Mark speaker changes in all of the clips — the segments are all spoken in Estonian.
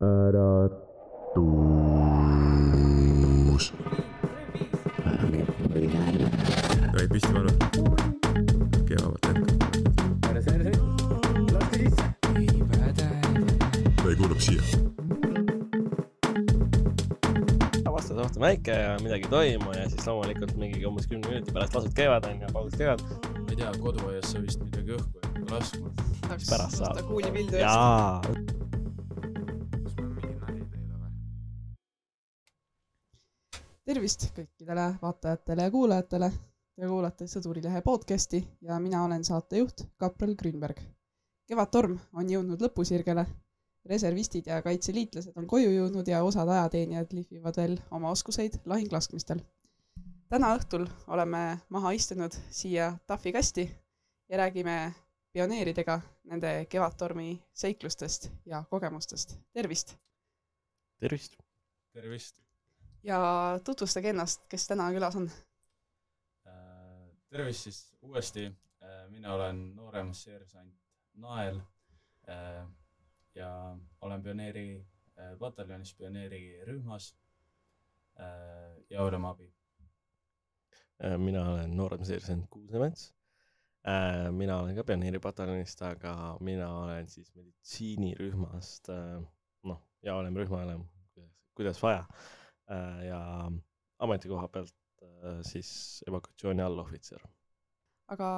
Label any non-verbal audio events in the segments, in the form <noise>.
Speaker 1: äratus.
Speaker 2: tohib püsti panna? kevad lendab.
Speaker 1: või kuulab siia.
Speaker 3: vastas õhtu väike ja midagi ei toimu ja siis loomulikult mingi umbes kümne minuti pärast lasud käivad onju, paugud käivad.
Speaker 4: ma ei tea, koduaias sa vist midagi õhku ei.
Speaker 3: Mis pärast saab?
Speaker 5: kuulipildu eest. Tervist kõikidele vaatajatele ja kuulajatele. Te kuulate Sõdurilehe podcasti ja mina olen saatejuht Kaprel Grünberg. kevadtorm on jõudnud lõpusirgele. reservistid ja kaitseliitlased on koju jõudnud ja osad ajateenijad lihvivad veel oma oskuseid lahinglaskmistel. täna õhtul oleme maha istunud siia tahvi kasti ja räägime pioneeridega nende kevadtormi seiklustest ja kogemustest. tervist
Speaker 3: tervist.
Speaker 4: tervist.
Speaker 5: Ja tutvustage ennast, kes täna külas on.
Speaker 4: tervist siis uuesti. mina olen noorem seersant Nael äh, ja olen pioneeri äh, pataljonis, pioneerirühmas äh, ja oleme abi.
Speaker 3: mina olen noorem seersant Kuusemets. mina olen ka pioneeripataljonist, aga mina olen siis meditsiinirühmast, noh, ja oleme rühmaülem, kuidas vaja. Ja ametikoha pealt äh, siis evakuatsiooni allohvitser.
Speaker 5: aga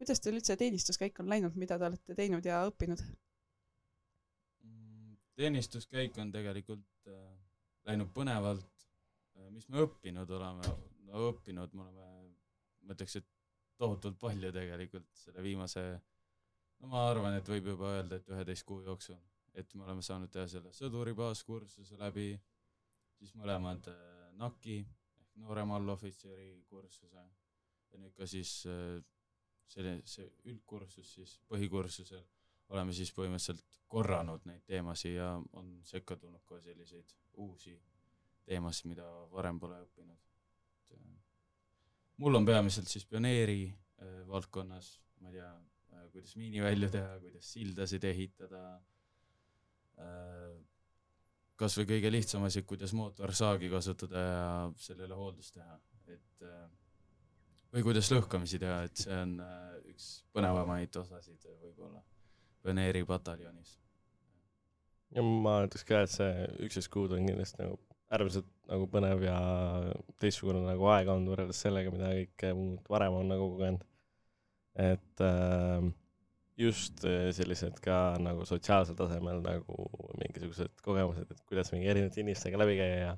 Speaker 5: kuidas teil üldse teenistuskäik on läinud, mida te olete teinud ja õppinud?
Speaker 4: Mm, teenistuskäik on tegelikult äh, läinud põnevalt. mis me õppinud oleme? no õppinud me oleme, ma ütleks, et tohutult palju tegelikult selle viimase, no ma arvan, et võib juba öelda, et üheteist kuu jooksul, et me oleme saanud teha selle sõduri baaskursuse läbi, siis mõlemad äh, NAK-i ehk noorema allohvitseri kursuse ja nüüd ka siis äh, selline, see üldkursus siis põhikursusel oleme siis põhimõtteliselt korranud neid teemasid ja on sekka tulnud ka selliseid uusi teemasid, mida varem pole õppinud. äh, mul on peamiselt siis pioneeri äh, valdkonnas, ma ei tea äh,, kuidas miinivälju teha, kuidas sildasid ehitada äh,, kas või kõige lihtsam asi, kuidas mootorsaagi kasutada ja sellele hooldust teha, et äh, või kuidas lõhkamisi teha, et see on äh, üks põnevamaid osasid võib-olla pioneeri pataljonis.
Speaker 3: ja ma ütleks ka, et see üksteist kuud on kindlasti nagu äärmiselt nagu põnev ja teistsugune nagu aeg olnud võrreldes sellega, mida kõike muud varem on nagu kogenud. et äh, just äh, sellised ka nagu sotsiaalsel tasemel nagu mingisugused kogemused, et kuidas mingi erinevate inimestega läbi käia ja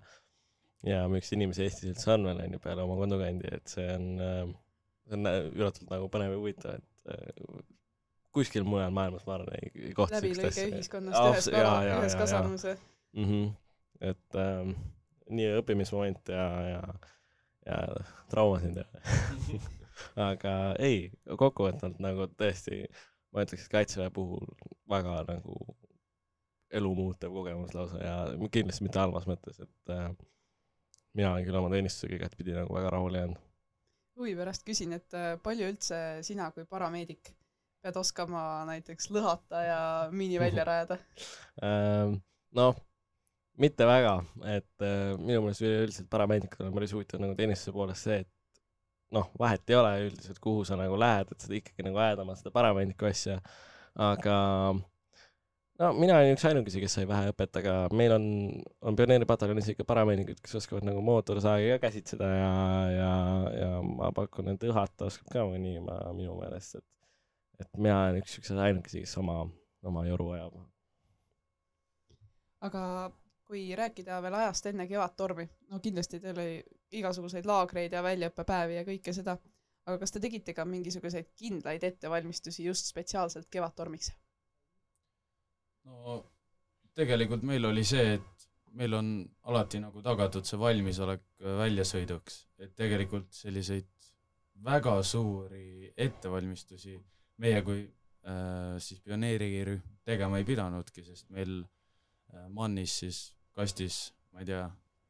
Speaker 3: ja miks inimesi Eestis üldse on veel onju peale oma kodukandi, et see on äh,, see on äh, üllatult nagu põnev ja huvitav, et äh, kuskil mujal maailmas ma arvan ei, kohta
Speaker 5: läbilõige ühiskonnast
Speaker 3: Abs-
Speaker 5: ühes kala,
Speaker 3: jaa,
Speaker 5: ühes kasvanuse.
Speaker 3: mm. -hmm. et ähm, nii õppimismoment ja, ja, ja traumasid ja <laughs> aga ei, kokkuvõtvalt nagu tõesti, ma ütleks, et kaitseväe puhul väga nagu elumuutev kogemus lausa ja kindlasti mitte halvas mõttes, et äh, mina olen küll oma teenistusega igatpidi nagu väga rahule jäänud.
Speaker 5: huvi pärast küsin, et äh, palju üldse sina kui parameedik pead oskama näiteks lõhata ja miini välja rajada?
Speaker 3: Noh, mitte väga, et äh, minu meelest üleüldiselt parameedikul on päris huvitav nagu teenistuse poolest see, et noh, vahet ei ole üldiselt, kuhu sa nagu lähed, et sa ikkagi nagu ajad oma seda parameediku asja, aga no mina olin üks ainukesi, kes sai vähe õpet, aga meil on, on pioneeripataljonis ikka parameedikud, kes oskavad nagu mootorsaagi ka käsitseda ja, ja, ja ma pakun, et õhata oskab ka mõni ma minu meelest, et et mina olen üks siukseid ainukesi, kes oma, oma joru ajab.
Speaker 5: Aga kui rääkida veel ajast enne Kevadtormi, no kindlasti teil oli igasuguseid laagreid ja väljaõppepäevi ja kõike seda, aga kas te tegite ka mingisuguseid kindlaid ettevalmistusi just spetsiaalselt Kevadtormiks?
Speaker 4: no tegelikult meil oli see, et meil on alati nagu tagatud see valmisolek väljasõiduks, et tegelikult selliseid väga suuri ettevalmistusi meie kui äh, siis pioneerirühm tegema ei pidanudki, sest meil äh, mannis siis kastis, ma ei tea,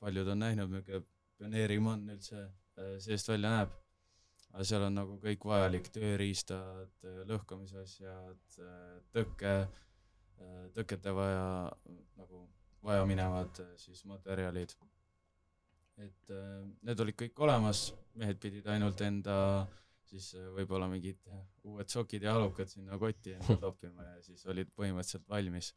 Speaker 4: paljud on näinud, milline pioneerimann üldse äh, seest välja näeb. aga seal on nagu kõik vajalik, tööriistad, lõhkamise asjad, tõke, tõkete vaja nagu vajaminevad äh, siis materjalid. et äh, need olid kõik olemas, mehed pidid ainult enda siis äh, võib-olla mingid uued sokid ja jalukad sinna kotti toppima ja siis olid põhimõtteliselt valmis.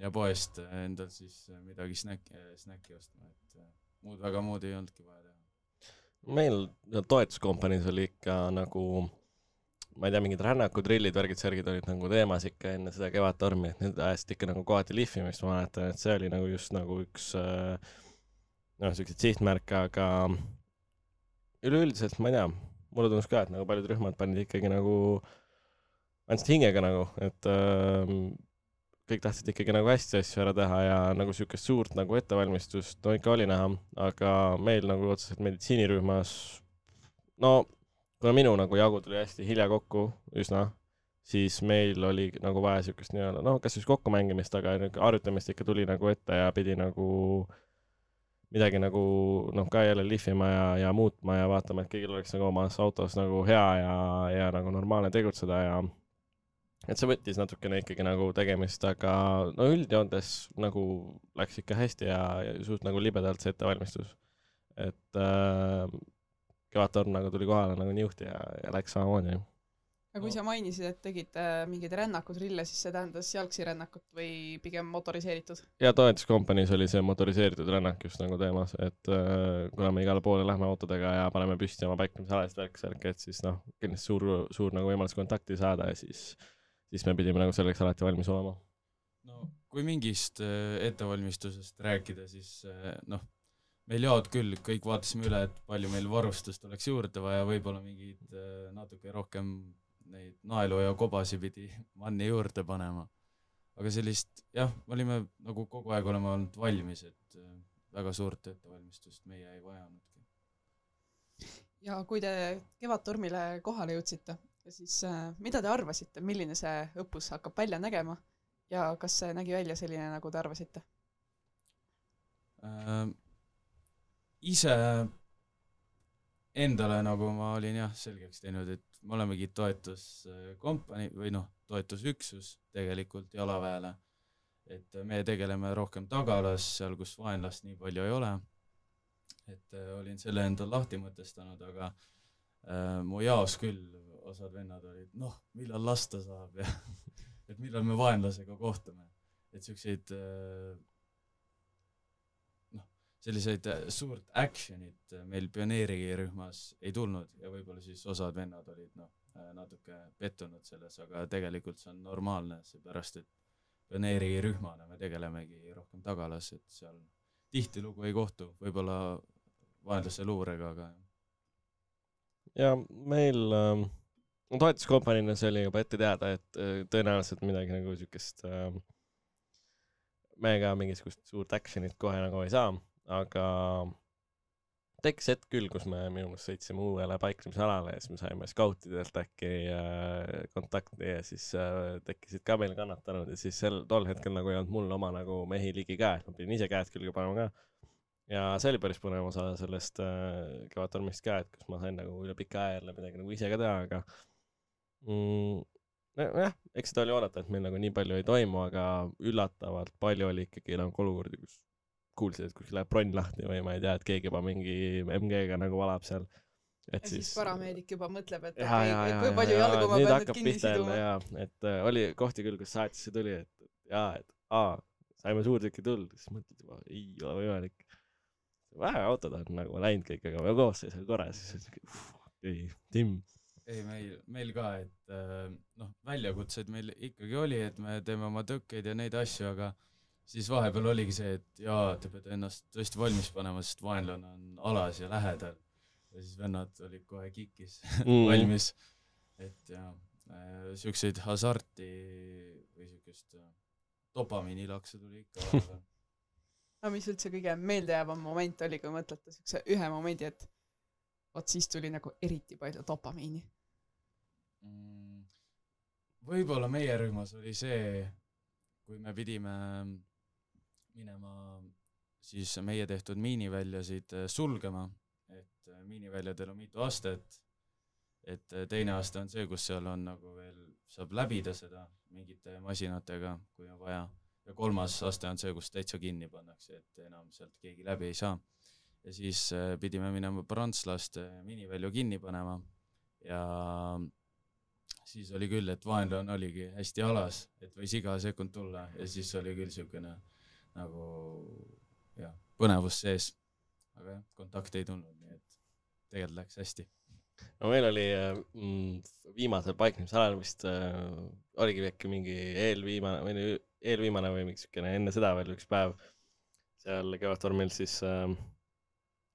Speaker 4: Ja poest endal siis midagi snäkki, snäkki ostma, et muud väga muud ei olnudki vaja teha.
Speaker 3: meil toetuskompaniis oli ikka nagu ma ei tea, mingid rännakud, drillid, värgid, särgid olid nagu teemas ikka enne seda Kevadtormi, et need ajasid ikka nagu kohati lihvimist, ma mäletan, et see oli nagu just nagu üks äh, noh, siukseid sihtmärke, aga üleüldiselt ma ei tea, mulle tundus ka, et nagu paljud rühmad panid ikkagi nagu, andsid hingega nagu, et äh, kõik tahtsid ikkagi nagu hästi asju ära teha ja nagu siukest suurt nagu ettevalmistust no ikka oli näha, aga meil nagu otseselt meditsiinirühmas no kuna minu nagu jagu tuli hästi hilja kokku üsna, siis meil oli nagu vaja siukest nii-öelda, noh, kas siis kokkumängimist, aga harjutamist ikka tuli nagu ette ja pidi nagu midagi nagu noh, ka jälle lihvima ja, ja muutma ja vaatama, et kõigil oleks nagu omas autos nagu hea ja, ja nagu normaalne tegutseda ja et see võttis natukene ikkagi nagu tegemist, aga no üldjoontes nagu läks ikka hästi ja, ja suht nagu libedalt see ettevalmistus. et äh, Kevadtorm nagu tuli kohale nagu niuhti ja, ja läks samamoodi.
Speaker 5: aga kui sa mainisid, et tegite mingeid rännakutrille, siis see tähendas jalgsirännakut või pigem motoriseeritud?
Speaker 3: ja toetuskompaniis oli see motoriseeritud rännak just nagu teemas, et äh, kuna me igale poole lähme autodega ja paneme püsti oma paiknemisalasid värk-särk, et siis noh, kindlasti suur, suur nagu võimalus kontakti saada ja siis, siis me pidime nagu selleks alati valmis olema.
Speaker 4: no kui mingist äh, ettevalmistusest rääkida, siis äh, noh meil jaod küll, kõik vaatasime üle, et palju meil varustust oleks juurde vaja, võib-olla mingeid äh, natuke rohkem neid naelu ja kobasid pidi <laughs> manni juurde panema. aga sellist, jah, me olime nagu kogu aeg oleme olnud valmis, et väga suurt ettevalmistust meie ei vajanudki.
Speaker 5: ja kui te Kevadtormile kohale jõudsite, siis äh, mida te arvasite, milline see õppus hakkab välja nägema ja kas see nägi välja selline, nagu te arvasite
Speaker 4: äh,? ise endale, nagu ma olin jah, selgeks teinud, et me olemegi toetuskompanii või noh, toetusüksus tegelikult jalaväele. et me tegeleme rohkem tagalas, seal, kus vaenlast nii palju ei ole. et äh, olin selle endal lahti mõtestanud, aga äh, mu jaos küll osad vennad olid, noh, millal lasta saab ja <laughs> et millal me vaenlasega kohtume. et siukseid äh, selliseid äh, suurt action'it äh, meil pioneerirühmas ei tulnud ja võib-olla siis osad vennad olid noh, natuke pettunud selles, aga tegelikult see on normaalne, seepärast et pioneerirühmana me tegelemegi rohkem tagalas, et seal tihtilugu ei kohtu võib-olla vaenlase luurega, aga
Speaker 3: ja meil äh, toetuskompaniina see oli juba ette teada, et äh, tõenäoliselt midagi nagu siukest äh, me ka mingisugust suurt action'it kohe nagu ei saa aga tekkis hetk küll, kus me minu meelest sõitsime uuele paiknemisalale ja siis me saime skautidelt äkki äh, kontakti ja siis äh, tekkisid ka meil kannatanud ja siis sel, tol hetkel nagu ei olnud mul oma nagu mehi ligi käes, ma pidin ise käed külge panema ka. ja see oli päris põnev osa sellest äh, Kevadtormist ka, et kus ma sain nagu üle pika aja jälle midagi nagu ise ka teha, aga mm, nojah, eks seda oli oodata, et meil nagu nii palju ei toimu, aga üllatavalt palju oli ikkagi nagu olukordi, kus kuulsid, et kuskil läheb bronn lahti või ma ei tea, et keegi juba mingi MG-ga nagu valab seal.
Speaker 5: et ja siis, siis parameedik juba mõtleb, et
Speaker 3: ja, ja, ja,
Speaker 5: kui palju jalgu ma pean nüüd kinni siduma.
Speaker 3: jaa, et äh, oli kohti küll, kus saatesse tuli, et jaa, et aa, saime suurtüki tuld, siis mõtled juba, ei ole võimalik. vähe autod on nagu läinud kõik, aga koosseis on korras, siis okei, Tim
Speaker 4: ei, meil, meil ka, et äh, noh, väljakutseid meil ikkagi oli, et me teeme oma tõkkeid ja neid asju, aga siis vahepeal oligi see, et jaa, te peate ennast tõesti valmis panema, sest vaenlane on alas ja lähedal. ja siis vennad olid kohe kikis <laughs> mm. valmis. et jaa äh,, siukseid hasarti või siukest äh, dopamiinilakse tuli ikka <laughs> vahepeal
Speaker 5: no mis üldse kõige meeldejäävam moment oli, kui mõtlete siukse ühe momendi, et vot siis tuli nagu eriti palju dopamiini?
Speaker 4: Võib-olla meie rühmas oli see, kui me pidime minema siis meie tehtud miiniväljasid äh, sulgema, et äh, miiniväljadel on mitu astet, et äh, teine aste on see, kus seal on nagu veel, saab läbida seda mingite masinatega, kui on vaja, ja kolmas aste on see, kus täitsa kinni pannakse, et enam sealt keegi läbi ei saa. ja siis pidime minema prantslaste minivälju kinni panema. Ja siis oli küll, et vaenlane oligi hästi alas, et võis iga sekund tulla ja siis oli küll niisugune nagu jah, põnevus sees. aga jah, kontakte ei tulnud, nii et tegelikult läks hästi.
Speaker 3: no meil oli mm, viimasel paiknemisalal vist äh, oligi äkki mingi eelviimane või eelviimane või mingi siukene enne seda veel üks päev seal Kevadtormil siis äh,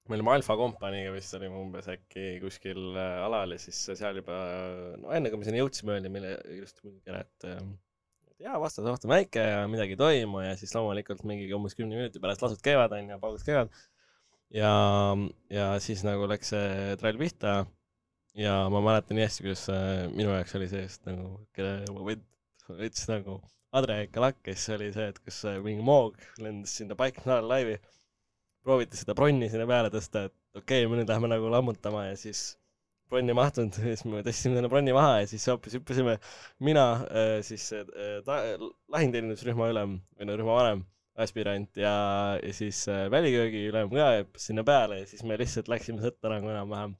Speaker 3: me olime Alfa kompaniiga vist olime umbes äkki kuskil äh, alal ja siis seal juba, no enne kui me sinna jõudsime, öeldi meile ilusti muidugi ära, et äh, jaa, vastas oht on väike ja midagi ei toimu ja siis loomulikult mingi umbes kümne minuti pärast lasud käivad, onju, paugud käivad. ja, ja siis nagu läks see trall pihta ja ma mäletan nii hästi, kuidas äh, minu jaoks oli see, sest nagu, vend võttis nagu Adre Kalak, kes oli see, et kus mingi moog lendas sinna paiknale laivi prooviti seda bronni sinna peale tõsta, et okei okay,, me nüüd lähme nagu lammutama ja siis bronn ei mahtunud, <laughs> siis me tõstsime selle bronni maha ja siis hoopis hüppasime mina, äh, siis äh, ta-, lahingteenindusrühma ülem või no rühma vanem, aspirant ja, ja siis äh, väliköögi ülem ka hüppas sinna peale ja siis me lihtsalt läksime sõtta nagu enam-vähem.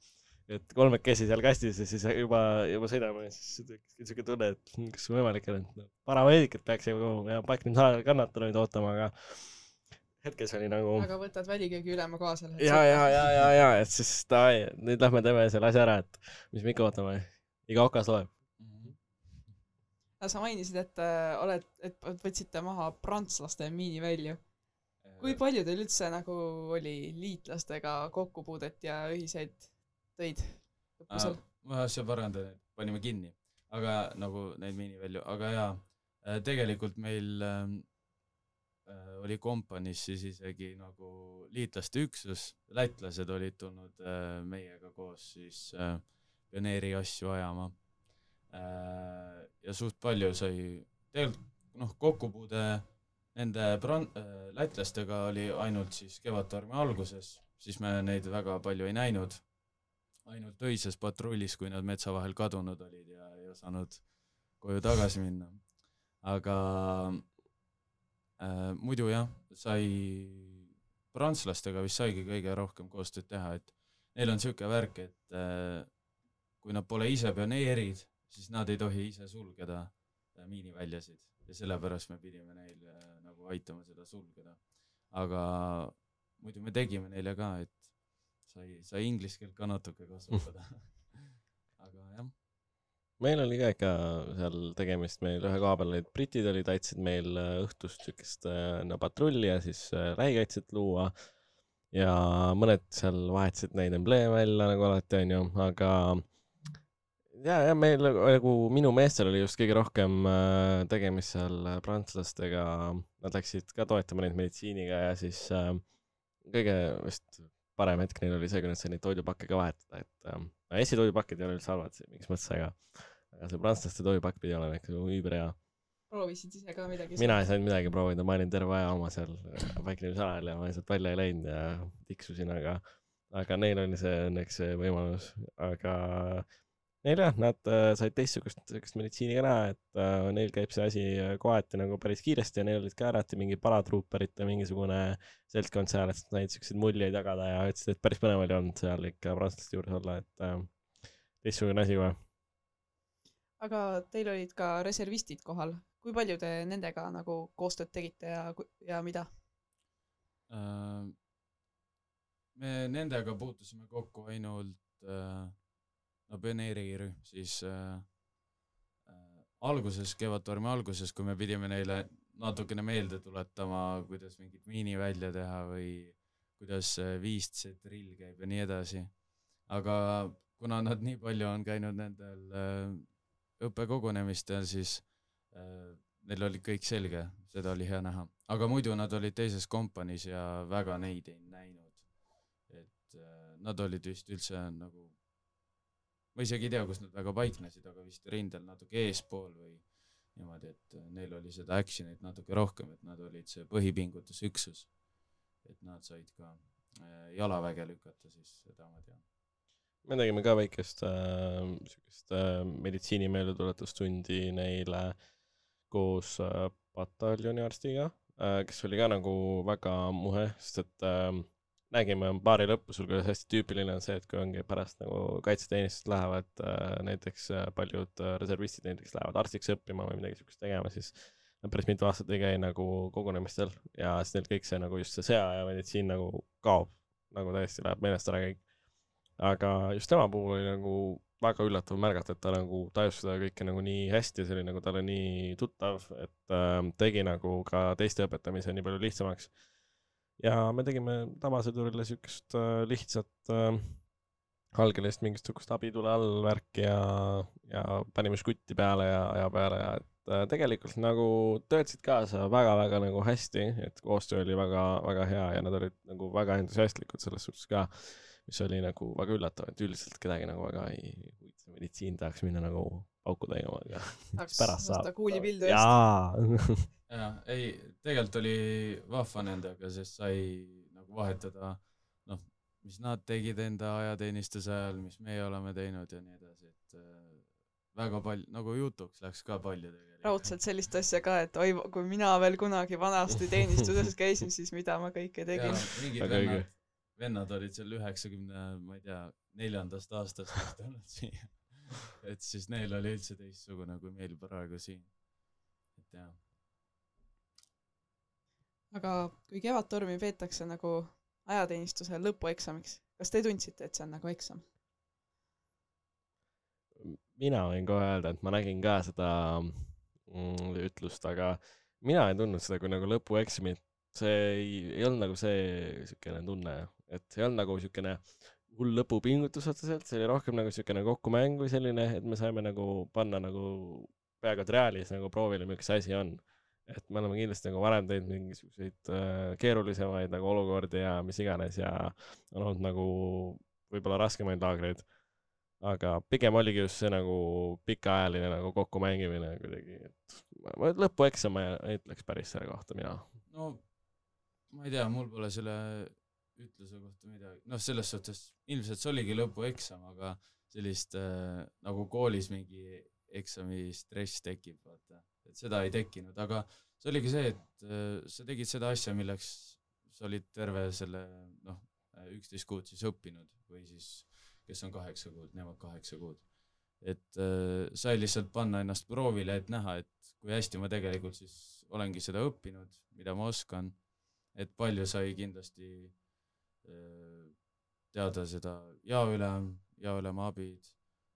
Speaker 3: Et kolmekesi seal kastis ja siis juba, juba sõidame ja siis tekkis niisugune tunne, et kas võimalik on, et noh, parameedikat peaks ju ja paiknemisajal kannatanuid ootama, aga hetkes oli nagu.
Speaker 5: aga võtad väliköögi ülema kaasa?
Speaker 3: ja, ja, ja, ja, ja, et siis davai, nüüd lähme teeme selle asja ära, et mis me ikka ootame. iga okas loeb mm.
Speaker 5: -hmm. sa mainisid, et äh, oled, et võtsite maha prantslaste miinivälju. kui palju teil üldse nagu oli liitlastega kokkupuudet ja ühiseid töid
Speaker 4: õppusel? ma asja parandan, et panime kinni, aga nagu neid miinivälju, aga jaa, äh, tegelikult meil ähm, Äh, oli kompaniis siis isegi nagu liitlaste üksus, lätlased olid tulnud äh, meiega koos siis äh, pioneeri asju ajama. ja suht palju sai, tegelikult noh, kokkupuude nende pran-, lätlastega oli ainult siis Kevadtormi alguses, siis me neid väga palju ei näinud. ainult öises patrullis, kui nad metsa vahel kadunud olid ja ei osanud koju tagasi minna. aga äh,. Muidu jah, sai, prantslastega vist saigi kõige rohkem koostööd teha, et neil on niisugune värk, et äh, kui nad pole ise pioneerid, siis nad ei tohi ise sulgeda äh, miiniväljasid. Ja sellepärast me pidime neil äh, nagu aitama seda sulgeda. aga muidu me tegime neile ka, et sai, sai inglise keelt ka natuke kasutada. <laughs> Aga jah
Speaker 3: meil oli ka ikka seal tegemist, meil ühe koha peal olid britid olid, aitasid meil äh, õhtust siukest äh, no patrulli ja siis lähikaitset äh, luua. ja mõned seal vahetasid neid embleeme välja nagu alati onju, aga ja, ja meil nagu minu meestel oli just kõige rohkem tegemist seal prantslastega, nad läksid ka toetama neid meditsiiniga ja siis kõige vist parem hetk neil oli see, kui nad said neid toidupakke ka vahetada, et äh, Eesti toidupakid ei ole üldse halvad mingis mõttes, aga aga see prantslaste toidupakk pidi olema ikka üüberhea.
Speaker 5: proovisid ise ka midagi?
Speaker 3: mina ei saanud midagi proovida, ma olin terve aja oma seal paiknemisalal ja ma sealt välja ei läinud ja tiksusin, aga, aga neil oli see õnneks see võimalus, aga neil jah, nad äh, said teistsugust siukest meditsiini ka näha, et äh, neil käib see asi äh, kohati nagu päris kiiresti ja neil olid ka alati mingi paratruuperite mingisugune seltskond seal, et said siukseid muljeid jagada ja ütlesid, et päris põnev oli olnud seal ikka prantslaste juures olla, et äh, teistsugune asi kohe
Speaker 5: aga teil olid ka reservistid kohal, kui palju te nendega nagu koostööd tegite ja, ja mida?
Speaker 4: Äh, me nendega puutusime kokku ainult äh, no pioneerirühm siis äh, äh, alguses, Kevadtormi alguses, kui me pidime neile natukene meelde tuletama, kuidas mingit miini välja teha või kuidas viist drill käib ja nii edasi. aga kuna nad nii palju on käinud nendel äh, õppekogunemistel, siis äh, neil oli kõik selge, seda oli hea näha. aga muidu nad olid teises kompaniis ja väga neid ei näinud. et äh, nad olid vist üldse nagu, ma isegi ei tea, kus nad väga paiknesid, aga vist rindel natuke eespool või niimoodi, et neil oli seda action'it natuke rohkem, et nad olid see põhipingutusüksus. et nad said ka äh, jalaväge lükata, siis seda ma tean
Speaker 3: me tegime ka väikest äh, siukest äh, meditsiini meeldetuletustundi neile koos äh, pataljoni arstiga äh,, kes oli ka nagu väga muhe, sest et äh, nägime baari lõpus, kuidas hästi tüüpiline on see, et kui ongi pärast nagu kaitseteenistust lähevad äh, näiteks äh, paljud äh, reservistid näiteks lähevad arstiks õppima või midagi siukest tegema, siis nad päris mitu aastat ei käi nagu kogunemistel ja siis neil kõik see nagu just see sõjaaja meditsiin nagu kaob, nagu täiesti läheb meelest ära kõik. Aga just tema puhul oli nagu väga üllatav märgata, et ta nagu tajus seda kõike nagu nii hästi, see oli nagu talle nii tuttav, et äh, tegi nagu ka teiste õpetamise nii palju lihtsamaks. ja me tegime tavasõdurile siukest äh, lihtsat äh, allkirjast mingisugust abitule all värki ja, ja panime žgutti peale ja aja peale ja et äh, tegelikult nagu töötasid kaasa väga-väga nagu hästi, et koostöö oli väga-väga hea ja nad olid nagu väga entusiastlikud selles suhtes ka, mis oli nagu väga üllatav, et üldiselt kedagi nagu väga ei huvita meditsiin, tahaks minna nagu pauku tegema, aga <laughs>
Speaker 5: tahaks
Speaker 3: pärast saab
Speaker 5: kuulipildu eest. <laughs>
Speaker 3: jaa
Speaker 4: jaa, ei, tegelikult oli vahva nendega, sest sai nagu vahetada noh, mis nad tegid enda ajateenistuse ajal, mis meie oleme teinud ja nii edasi, et äh, väga palju, nagu jutuks läks ka palju tegelikult.
Speaker 5: raudselt sellist asja ka, et oi, kui mina veel kunagi vanasti teenistuses käisin, siis mida ma kõike tegin.
Speaker 4: mingid vennad, vennad olid seal üheksakümne, ma ei tea, neljandast aastast vist tulnud <laughs> siia. et siis neil oli üldse teistsugune kui meil praegu siin. et jah,
Speaker 5: aga kui Kevadtormi peetakse nagu ajateenistuse lõpueksamiks, kas te tundsite, et see on nagu eksam?
Speaker 3: mina võin kohe öelda, et ma nägin ka seda mm, ütlust, aga mina ei tundnud seda kui nagu lõpueksamit. See ei, ei olnud nagu see siukene tunne, et ei olnud nagu siukene hull lõpupingutus otseselt, see oli rohkem nagu siukene kokkumäng või selline, et me saime nagu panna nagu peaaegu triaalis nagu proovile, milline see asi on. et me oleme kindlasti nagu varem teinud mingisuguseid äh, keerulisemaid nagu olukordi ja mis iganes ja on olnud nagu võib-olla raskemaid laagreid aga pigem oligi just see nagu pikaajaline nagu kokkumängimine kuidagi, et ma- ma lõpueksam ei ütleks päris selle kohta mina.
Speaker 4: no ma ei tea, mul pole selle ütluse kohta midagi, noh, selles suhtes ilmselt see oligi lõpueksam, aga sellist äh, nagu koolis mingi eksami stress tekib, vaata, et seda ei tekkinud, aga see oligi see, et äh, sa tegid seda asja, milleks sa olid terve selle noh, üksteist kuud siis õppinud või siis kes on kaheksa kuud, nemad kaheksa kuud. et äh, sai lihtsalt panna ennast proovile, et näha, et kui hästi ma tegelikult siis olengi seda õppinud, mida ma oskan, et palju sai kindlasti äh, teada seda jaoülem, jaoülema abid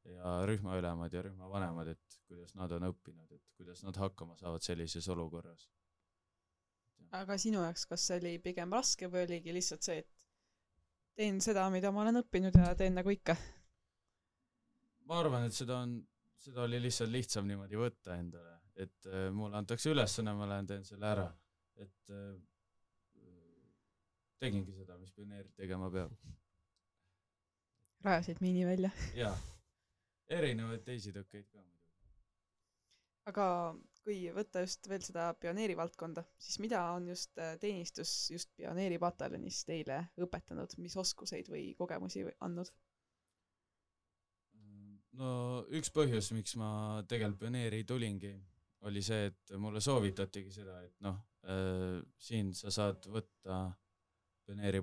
Speaker 4: ja rühmaülemad ja rühmavanemad, et kuidas nad on õppinud, et kuidas nad hakkama saavad sellises olukorras.
Speaker 5: aga sinu jaoks, kas see oli pigem raske või oligi lihtsalt see, et teen seda, mida ma olen õppinud ja teen nagu ikka?
Speaker 4: ma arvan, et seda on, seda oli lihtsalt lihtsam niimoodi võtta endale, et äh, mulle antakse ülesanne, ma lähen teen selle ära, et äh, tegingi seda, mis pioneerid tegema peab.
Speaker 5: rajasid miini välja.
Speaker 4: jaa, erinevaid teisi tõkkeid ka muidugi.
Speaker 5: aga kui võtta just veel seda pioneeri valdkonda, siis mida on just äh, teenistus just pioneeripataljonis teile õpetanud, mis oskuseid või kogemusi andnud?
Speaker 4: no üks põhjus, miks ma tegelikult pioneeri tulingi, oli see, et mulle soovitatigi seda, et noh äh,, siin sa saad võtta pioneeri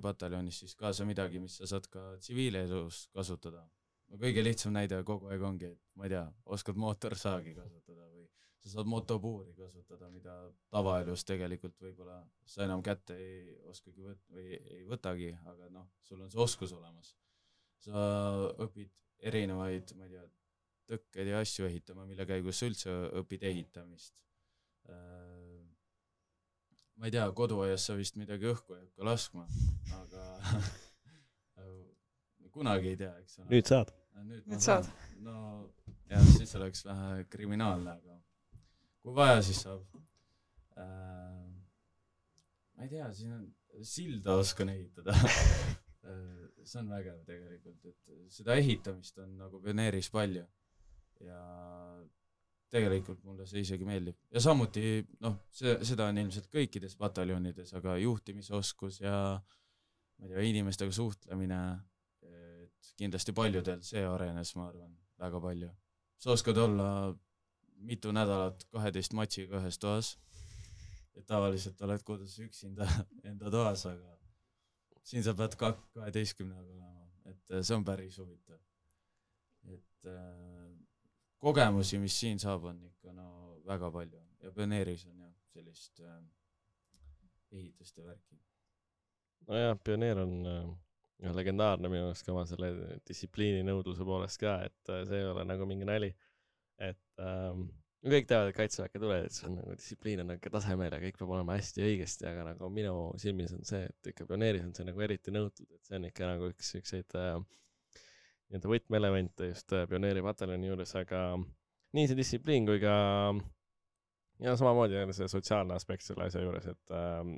Speaker 4: pataljonis siis kaasa midagi, mis sa saad ka tsiviilelus kasutada. no kõige lihtsam näide kogu aeg ongi, et ma ei tea, oskad mootorsaagi kasutada või sa saad motopuuri kasutada, mida tavaelus tegelikult võib-olla sa enam kätte ei oskagi võt- või ei võtagi, aga noh, sul on see oskus olemas. sa õpid erinevaid, ma ei tea, tõkkeid ja asju ehitama, mille käigus sa üldse õpid ehitamist. Ma ei tea, koduaias sa vist midagi õhku ei hakka laskma, aga <laughs> kunagi ei tea, eks ole.
Speaker 3: nüüd saad.
Speaker 4: nüüd
Speaker 5: Nüüd saad.
Speaker 4: no jah, siis oleks vähe kriminaalne, aga kui vaja, siis saab äh,. ma ei tea, siin on, silda oskan ehitada <laughs> see on vägev tegelikult, et seda ehitamist on nagu pioneeris palju ja tegelikult mulle see isegi meeldib ja samuti noh, see, seda on ilmselt kõikides pataljonides, aga juhtimisoskus ja ma ei tea, inimestega suhtlemine, et kindlasti paljudel see arenes, ma arvan, väga palju. sa oskad olla mitu nädalat kaheteist matšiga ühes toas. et tavaliselt oled kodus üksinda <laughs> enda toas, aga siin sa pead ka kaheteistkümnega olema, et äh, see on päris huvitav. et äh, kogemusi, mis siin saab, on ikka no väga palju ja pioneeris on jah, sellist äh, ehitust ja värki.
Speaker 3: nojah, pioneer on äh, legendaarne minu arust ka oma selle distsipliini nõudluse poolest ka, et äh, see ei ole nagu mingi nali. et ähm, kõik teavad, et kaitseväkke tuled, et see on nagu distsipliin on ikka tasemel ja kõik peab olema hästi õigesti, aga nagu minu silmis on see, et ikka pioneeris on see nagu eriti nõutud, et see on ikka nagu üks siukseid äh, nii-öelda võtmeelemente just äh, pioneeripataljoni juures, aga nii see distsipliin kui ka ja samamoodi on see sotsiaalne aspekt selle asja juures, et,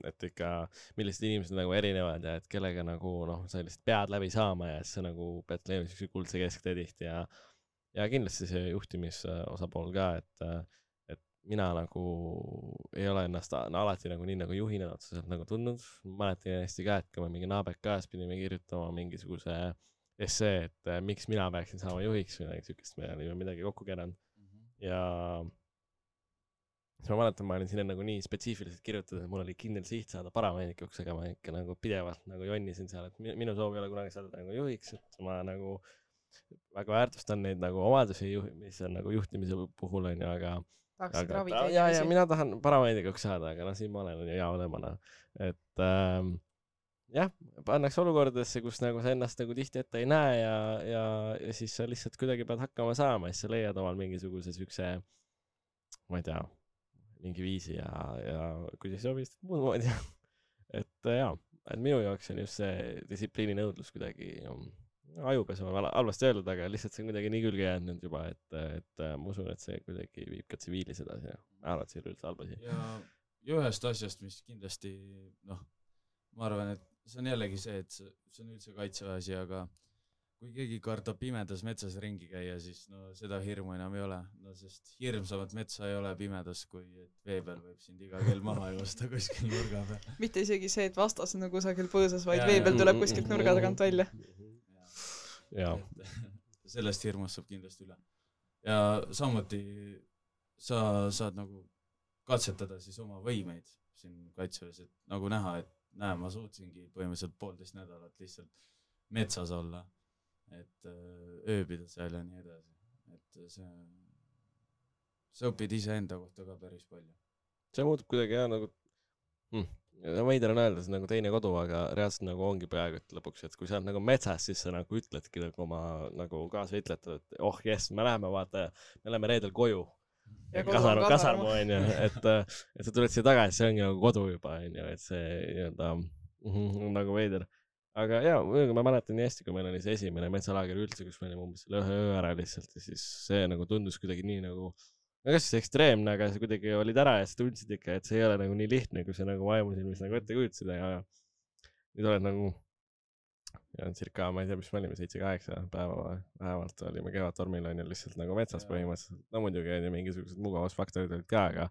Speaker 3: et ikka millised inimesed nagu erinevad ja et kellega nagu noh, sa lihtsalt pead läbi saama ja siis sa nagu pead leidma siukse kuldse kesktee tihti ja ja kindlasti see juhtimisosapool ka, et et mina nagu ei ole ennast no, alati nagu nii nagu juhina otseselt nagu tundnud, mäletan hästi ka, et kui me mingi NABK-s pidime kirjutama mingisuguse essee, et äh, miks mina peaksin saama juhiks või midagi siukest, me olime midagi kokku keeranud ja siis ma mäletan, ma olin sinna nagu nii spetsiifiliselt kirjutatud, et mul oli kindel siht saada parameedikuks, aga ma ikka nagu pidevalt nagu jonnisin seal, et mi- minu soov ei ole kunagi saada nagu juhiks, et ma nagu väga väärtustan neid nagu omadusi, mis on nagu juhtimise puhul onju, aga
Speaker 5: tahaksid ravida
Speaker 3: ja, ja
Speaker 5: inimesi.
Speaker 3: mina tahan parameedikuks saada, aga noh, siin ma olen onju hea olema noh, et ähm, jah, pannakse olukordadesse, kus nagu sa ennast nagu tihti ette ei näe ja, ja, ja siis sa lihtsalt kuidagi pead hakkama saama, siis sa leiad omal mingisuguse siukse, ma ei tea, mingi viisi ja, ja kui siis teed muud moodi. <laughs> et äh, jaa, et minu jaoks on just see distsipliini nõudlus kuidagi um, ajupesu on halvasti öeldud, aga lihtsalt see on kuidagi nii külge jäänud nüüd juba, et, et äh, ma usun, et see kuidagi viib ka tsiviilis edasi ja ma arvan, et see ei ole üldse halb asi.
Speaker 4: ja ühest asjast, mis kindlasti noh, ma arvan, et see on jällegi see, et see, on üldse kaitseväe asi, aga kui keegi kardab pimedas metsas ringi käia, siis no seda hirmu enam ei ole, no sest hirmsamat metsa ei ole pimedas, kui et vee peal võib sind iga kell maha joosta kuskil nurga peal.
Speaker 5: mitte isegi see, et vastas on nagu kusagil põõsas, vaid
Speaker 4: Jaa,
Speaker 5: vee peal tuleb kuskilt nurga tagant välja.
Speaker 4: sellest hirmust saab kindlasti üle. ja samuti sa saad nagu katsetada siis oma võimeid siin kaitseväes, et nagu näha, et näe, ma suutsingi põhimõtteliselt poolteist nädalat lihtsalt metsas olla, et öö, ööbida seal ja nii edasi, et see, sa õpid iseenda kohta ka päris palju.
Speaker 3: see muutub kuidagi jah nagu hm.. veider on öelda, see on nagu teine kodu, aga reaalselt nagu ongi peaaegu et lõpuks, et kui sa oled nagu metsas, siis sa nagu ütledki nagu oma nagu kaasvõitlejatele, et oh jess, me läheme vaata, me läheme reedel koju.
Speaker 5: Ja kodu on
Speaker 3: onju, et, et sa tuled siia tagasi, see ongi nagu kodu juba onju, et see nii-öelda mhm, on nagu veider. aga muidugi ma mäletan nii hästi, kui meil oli see esimene metsalaager üldse, kus me olime umbes selle ühe öö ära lihtsalt ja siis see nagu tundus kuidagi nii nagu no kas siis ekstreemne, aga sa kuidagi olid ära ja sa tundsid ikka, et see ei ole nagu nii lihtne, kui sa nagu vaimusilmis nagu ette kujutasid ja nüüd oled nagu ja circa, ma ei tea, mis me olime, seitse-kaheksa päeva vähemalt olime Kevadtormil onju lihtsalt nagu metsas põhimõtteliselt. no muidugi onju mingisugused mugavusfaktorid olid ka, aga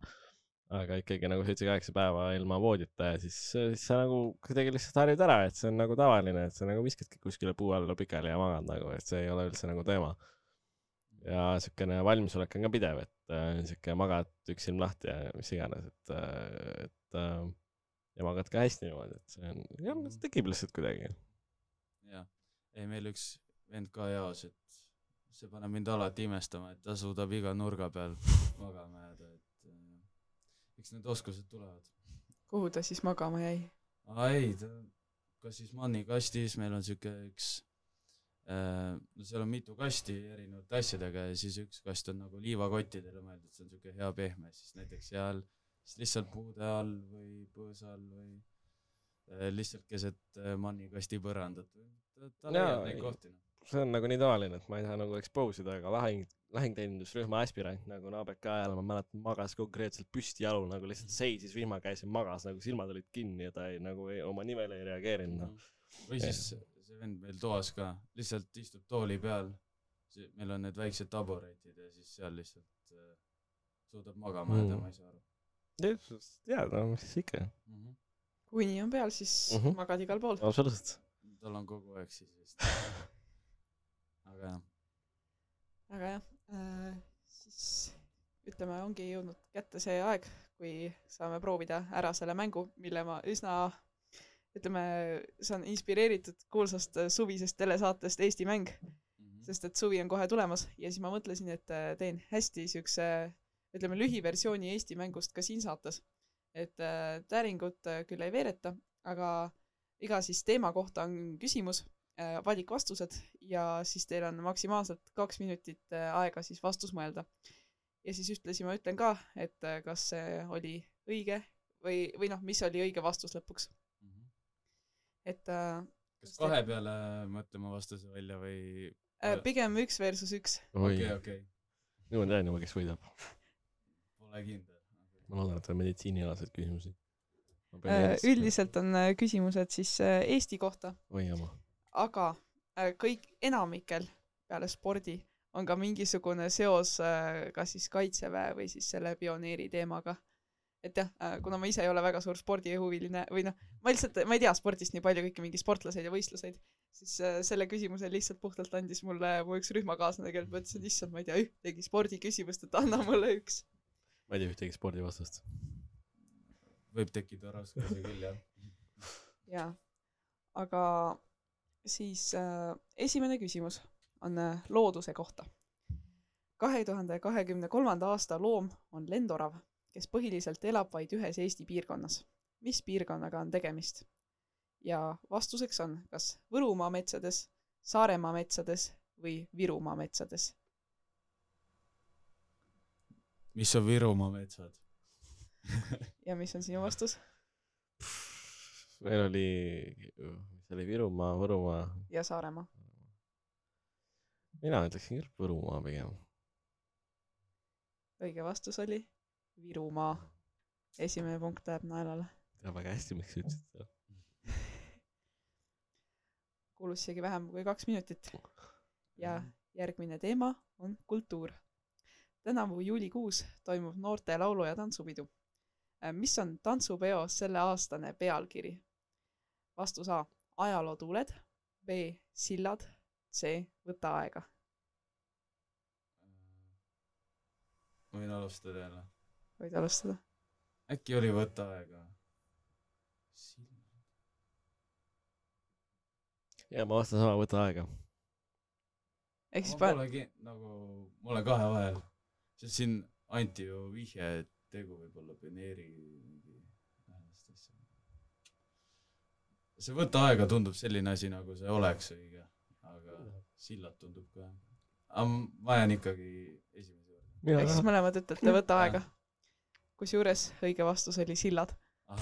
Speaker 3: aga ikkagi nagu seitse-kaheksa päeva ilma voodita ja siis, siis sa nagu kuidagi lihtsalt harjud ära, et see on nagu tavaline, et sa nagu viskadki kuskile puu alla pikali ja magad nagu, et see ei ole üldse nagu teema ja siukene valmisolek on ka pidev, et äh, siuke magad üks silm lahti ja mis iganes, et äh,, et äh, ja magad ka hästi niimoodi, et see on, jah, see tekib lihtsalt kuidagi.
Speaker 4: jah, ei meil üks vend ka jaos, et see paneb mind alati imestama, et ta suudab iga nurga peal <laughs> magama jääda, et äh, eks need oskused tulevad.
Speaker 5: kuhu ta siis magama jäi?
Speaker 4: aa ei, ta, kas siis mannikastis, meil on siuke üks äh, no seal on mitu kasti erinevate asjadega ja siis üks kast on nagu liivakottidele mõeldud, see on siuke hea pehme, siis näiteks seal, siis lihtsalt puude all või põõsa all või lihtsalt keset äh, mannikasti põrandat. ta, leiab neid
Speaker 3: ei.
Speaker 4: kohti noh.
Speaker 3: see on nagu nii tavaline, et ma ei saa nagu expose ida, aga lahing, lahingteenindusrühma aspirant nagu NABK ajal, ma mäletan, magas konkreetselt püsti jalul nagu lihtsalt seisis vihma käes ja magas nagu silmad olid kinni ja ta ei nagu ei, oma nimele ei reageerinud noh.
Speaker 4: või siis see vend meil toas ka, lihtsalt istub tooli peal, meil on need väiksed taburetid ja siis seal lihtsalt äh, suudab magama jääda
Speaker 3: Mm.
Speaker 4: ma ei saa aru
Speaker 3: jaa, no mis siis ikka,
Speaker 4: mm. -hmm.
Speaker 5: Kui nii on peal, siis
Speaker 3: Mhm.
Speaker 5: mm -hmm. magad igal pool.
Speaker 3: absoluutselt.
Speaker 4: tal on kogu aeg siis vist. <laughs> aga jah,
Speaker 5: aga jah äh,, siis ütleme, ongi jõudnud kätte see aeg, kui saame proovida ära selle mängu, mille ma üsna ütleme, see on inspireeritud kuulsast äh, suvisest telesaatest Eesti mäng, sest et suvi on kohe tulemas ja siis ma mõtlesin, et äh, teen hästi siukse ütleme lühiversiooni Eesti mängust ka siin saates. Et äh, täringut äh, küll ei veereta, aga iga siis teema kohta on küsimus, valikvastused ja siis teil on maksimaalselt kaks minutit äh, aega siis vastus mõelda. ja siis ühtlasi ma ütlen ka, et äh, kas see oli õige või, või noh, mis oli õige vastus lõpuks, et äh,
Speaker 4: kas kahe peale mõtlema vastuse välja või?
Speaker 5: äh, pigem üks versus üks.
Speaker 4: okei, okei,
Speaker 3: nüüd ma tean juba, kes võidab.
Speaker 4: pole kindel.
Speaker 3: Ma loodan, et on meditsiinialaseid küsimusi.
Speaker 5: Äh, üldiselt on äh, küsimused siis äh, Eesti kohta,
Speaker 3: oi jama.
Speaker 5: aga kõik, enamikel peale spordi on ka mingisugune seos kas siis kaitseväe või siis selle pioneeri teemaga. et jah, kuna ma ise ei ole väga suur spordihuviline või noh, ma lihtsalt, ma ei tea spordist nii palju, kõiki mingi sportlaseid ja võistluseid, siis selle küsimuse lihtsalt puhtalt andis mulle mu üks rühmakaaslane, kellelt ma ütlesin, issand, ma ei tea ühtegi spordiküsimust, et anna mulle üks.
Speaker 3: Ma ei tea ühtegi spordivastast.
Speaker 4: võib tekkida raskusi küll, jah. <laughs>
Speaker 5: jaa, aga siis äh, esimene küsimus on äh, looduse kohta. kahe tuhande kahekümne kolmanda aasta loom on lendorav, kes põhiliselt elab vaid ühes Eesti piirkonnas. mis piirkonnaga on tegemist? ja vastuseks on kas Võrumaa metsades, Saaremaa metsades või Virumaa metsades.
Speaker 4: Mis on Virumaa metsad?
Speaker 5: ja mis on sinu vastus?
Speaker 3: meil oli, mis oli Virumaa, Võrumaa.
Speaker 5: ja Saaremaa.
Speaker 3: mina ütleksin küll Võrumaa pigem.
Speaker 5: õige vastus oli Virumaa. esimene punkt läheb naelale.
Speaker 3: tean väga hästi, miks sa ütlesid seda. <laughs>
Speaker 5: kulus isegi vähem kui kaks minutit. ja järgmine teema on kultuur. Tänavu juulikuus toimub noorte laulu- ja tantsupidu. mis on tantsupeo selleaastane pealkiri? vastus A ajalootuuled, B sillad, C võta aega.
Speaker 4: ma võin alustada jälle.
Speaker 5: võid alustada?
Speaker 4: äkki oli Võta aega?
Speaker 3: ja ma vastan sama, võta aega.
Speaker 5: ehk siis
Speaker 4: ma polegi nagu, ma olen kahe vahel, sest siin anti ju vihje, et tegu võib olla pioneeri mingi lähedast asja. see Võta aega tundub selline asi, nagu see oleks õige, aga sillad tundub ka. aga ma jään ikkagi esimese juurde.
Speaker 5: ehk siis mõlemad ütlete võta aega. kusjuures õige vastus oli sillad. <laughs>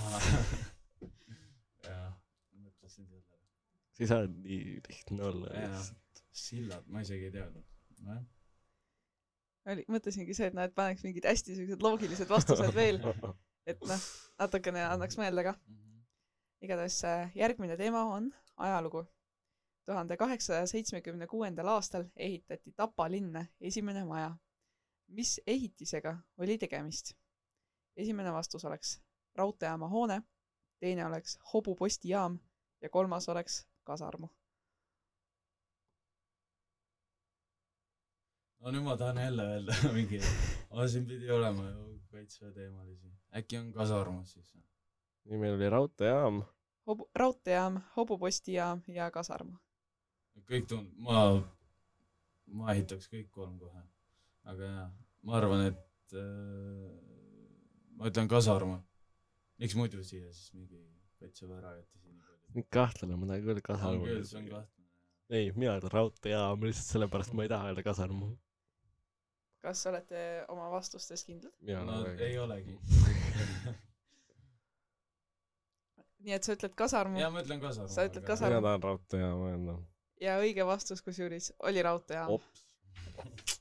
Speaker 4: jah, mõtlesin sellele.
Speaker 3: ei saa nii lihtne olla.
Speaker 4: sillad, ma isegi ei teadnud. nojah,
Speaker 5: oli, mõtlesingi see, et näed, paneks mingid hästi siuksed loogilised vastused veel, et noh, natukene annaks mõelda ka. igatahes äh, järgmine teema on ajalugu. tuhande kaheksasaja seitsmekümne kuuendal aastal ehitati Tapa linna esimene maja. mis ehitisega oli tegemist? esimene vastus oleks raudteejaama hoone, teine oleks hobupostijaam ja kolmas oleks kasarmu.
Speaker 4: No nüüd ma tahan jälle öelda <laughs> mingi, siin pidi olema ju kaitseväe teemalisi. äkki on kasarmus siis?
Speaker 3: nii, meil oli raudteejaam.
Speaker 5: hobu, raudteejaam, hobupostijaam ja kasarmu.
Speaker 4: kõik tund-, ma, ma ehitaks kõik kolm kohe. aga jaa, ma arvan, et äh, ma ütlen kasarmu. miks muidu siia siis mingi kaitseväe rajati siin nii palju?
Speaker 3: kahtlane, ma tahan küll
Speaker 4: küll, see on. kahtlane.
Speaker 3: ei, mina ütlen raudteejaam lihtsalt sellepärast, ma ei taha öelda kasarmu.
Speaker 5: Kas olete oma vastustes kindlad?
Speaker 3: mina
Speaker 4: no
Speaker 3: nagu
Speaker 4: ei olegi. <laughs>
Speaker 5: nii et sa ütled kasarmu
Speaker 4: jaa, ma ütlen kasarmu.
Speaker 5: Sa ütled
Speaker 3: mina
Speaker 5: kasarmu.
Speaker 3: tahan raudteejaama öelda.
Speaker 5: ja õige vastus kusjuures oli raudteejaam,
Speaker 3: ops.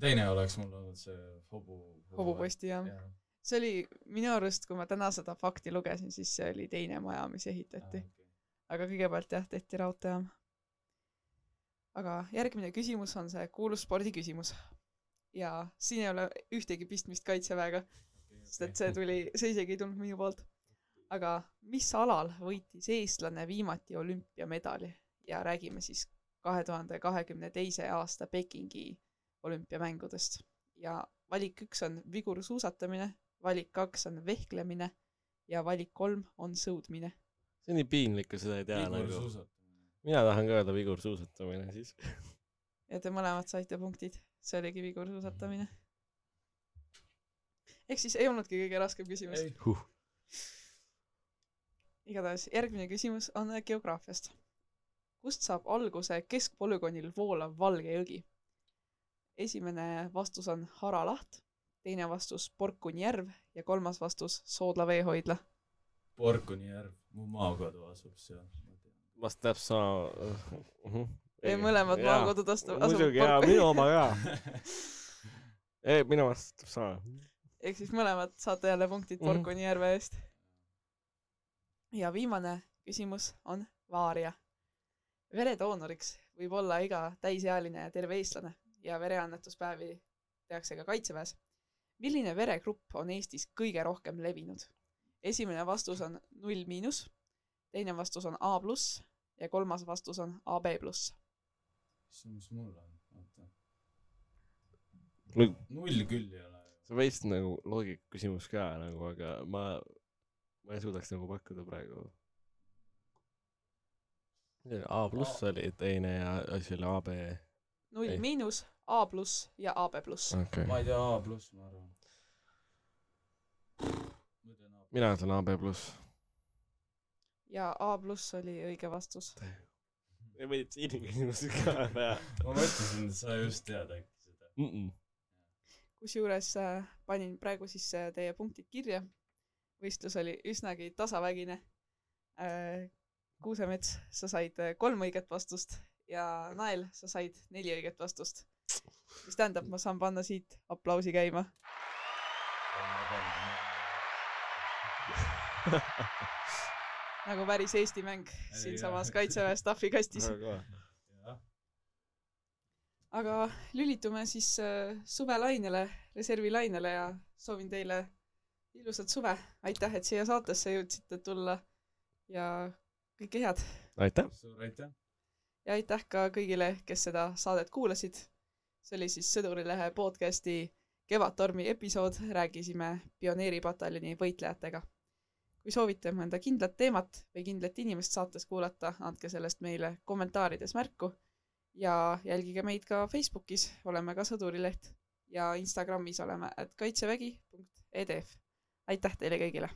Speaker 4: teine oleks mul olnud see hobu.
Speaker 5: hobupostijaam. see oli minu arust, kui ma täna seda fakti lugesin, siis see oli teine maja, mis ehitati. aga kõigepealt jah, tehti raudteejaam. aga järgmine küsimus on see kuulus spordiküsimus. Ja siin ei ole ühtegi pistmist kaitseväega, sest et see tuli, see isegi ei tulnud minu poolt. aga mis alal võitis eestlane viimati olümpiamedali ja räägime siis kahe tuhande kahekümne teise aasta Pekingi olümpiamängudest ja valik üks on vigursuusatamine, valik kaks on vehklemine ja valik kolm on sõudmine.
Speaker 3: see on nii piinlik, kui seda ei tea nagu. mina tahan ka öelda vigursuusatamine siis. <laughs>
Speaker 5: ja te mõlemad saite punktid, see oligi vigursuusatamine. ehk siis ei olnudki kõige raskem küsimus.
Speaker 3: huh..
Speaker 5: igatahes järgmine küsimus on geograafiast. kust saab alguse keskpolügoonil voolav Valge jõgi? esimene vastus on Hara laht, teine vastus Porkuni järv ja kolmas vastus Soodla veehoidla.
Speaker 4: Porkuni järv, mu maakodu asub seal.
Speaker 3: vast täpselt sama uh. -huh.
Speaker 5: Teie mõlemad maakodud astu-
Speaker 3: muidugi jaa, minu oma ka. <laughs> ei, minu arust täpselt sama.
Speaker 5: ehk siis mõlemad saate jälle punktid
Speaker 3: Mhm.
Speaker 5: Porkuni järve eest. ja viimane küsimus on vaaria. veredoonoriks võib olla iga täisealine ja terve eestlane ja vereannetuspäevi tehakse ka kaitseväes. milline veregrupp on Eestis kõige rohkem levinud? esimene vastus on null miinus, teine vastus on A pluss ja kolmas vastus on AB pluss.
Speaker 4: issand, mis mul on, oota.
Speaker 3: sa
Speaker 4: null küll ei ole.
Speaker 3: veits nagu loogika küsimus ka nagu, aga ma, ma ei suudaks nagu pakkuda praegu. A pluss oli teine ja asi oli AB.
Speaker 5: null miinus, A pluss ja AB pluss.
Speaker 3: okei
Speaker 4: ma
Speaker 3: okay..
Speaker 4: ei tea, A pluss, ma arvan.
Speaker 3: mina ütlen AB pluss.
Speaker 5: ja A pluss oli õige vastus.
Speaker 3: Meditsiiniküsimus ka pea
Speaker 4: ma mõtlesin, et sa just tead äkki seda.
Speaker 3: mm. -mm.
Speaker 5: kusjuures äh, panin praegu siis teie punktid kirja. võistlus oli üsnagi tasavägine äh,. Kuusemets, sa said äh, kolm õiget vastust ja Nael, sa said neli õiget vastust. mis tähendab, ma saan panna siit aplausi käima. <laughs> nagu päris Eesti mäng siinsamas Kaitseväe staffi kastis. aga lülitume siis äh, suvelainele, reservilainele ja soovin teile ilusat suve. aitäh, et siia saatesse jõudsite tulla ja kõike head.
Speaker 3: aitäh.
Speaker 4: suur aitäh.
Speaker 5: ja aitäh ka kõigile, kes seda saadet kuulasid. see oli siis Sõdurilehe podcasti Kevadtormi episood, rääkisime pioneeripataljoni võitlejatega. Kui soovite mõnda kindlat teemat või kindlat inimest saates kuulata, andke sellest meile kommentaarides märku ja jälgige meid ka Facebookis, oleme ka Sõdurileht ja Instagramis oleme at kaitsevägi.edf. aitäh teile kõigile!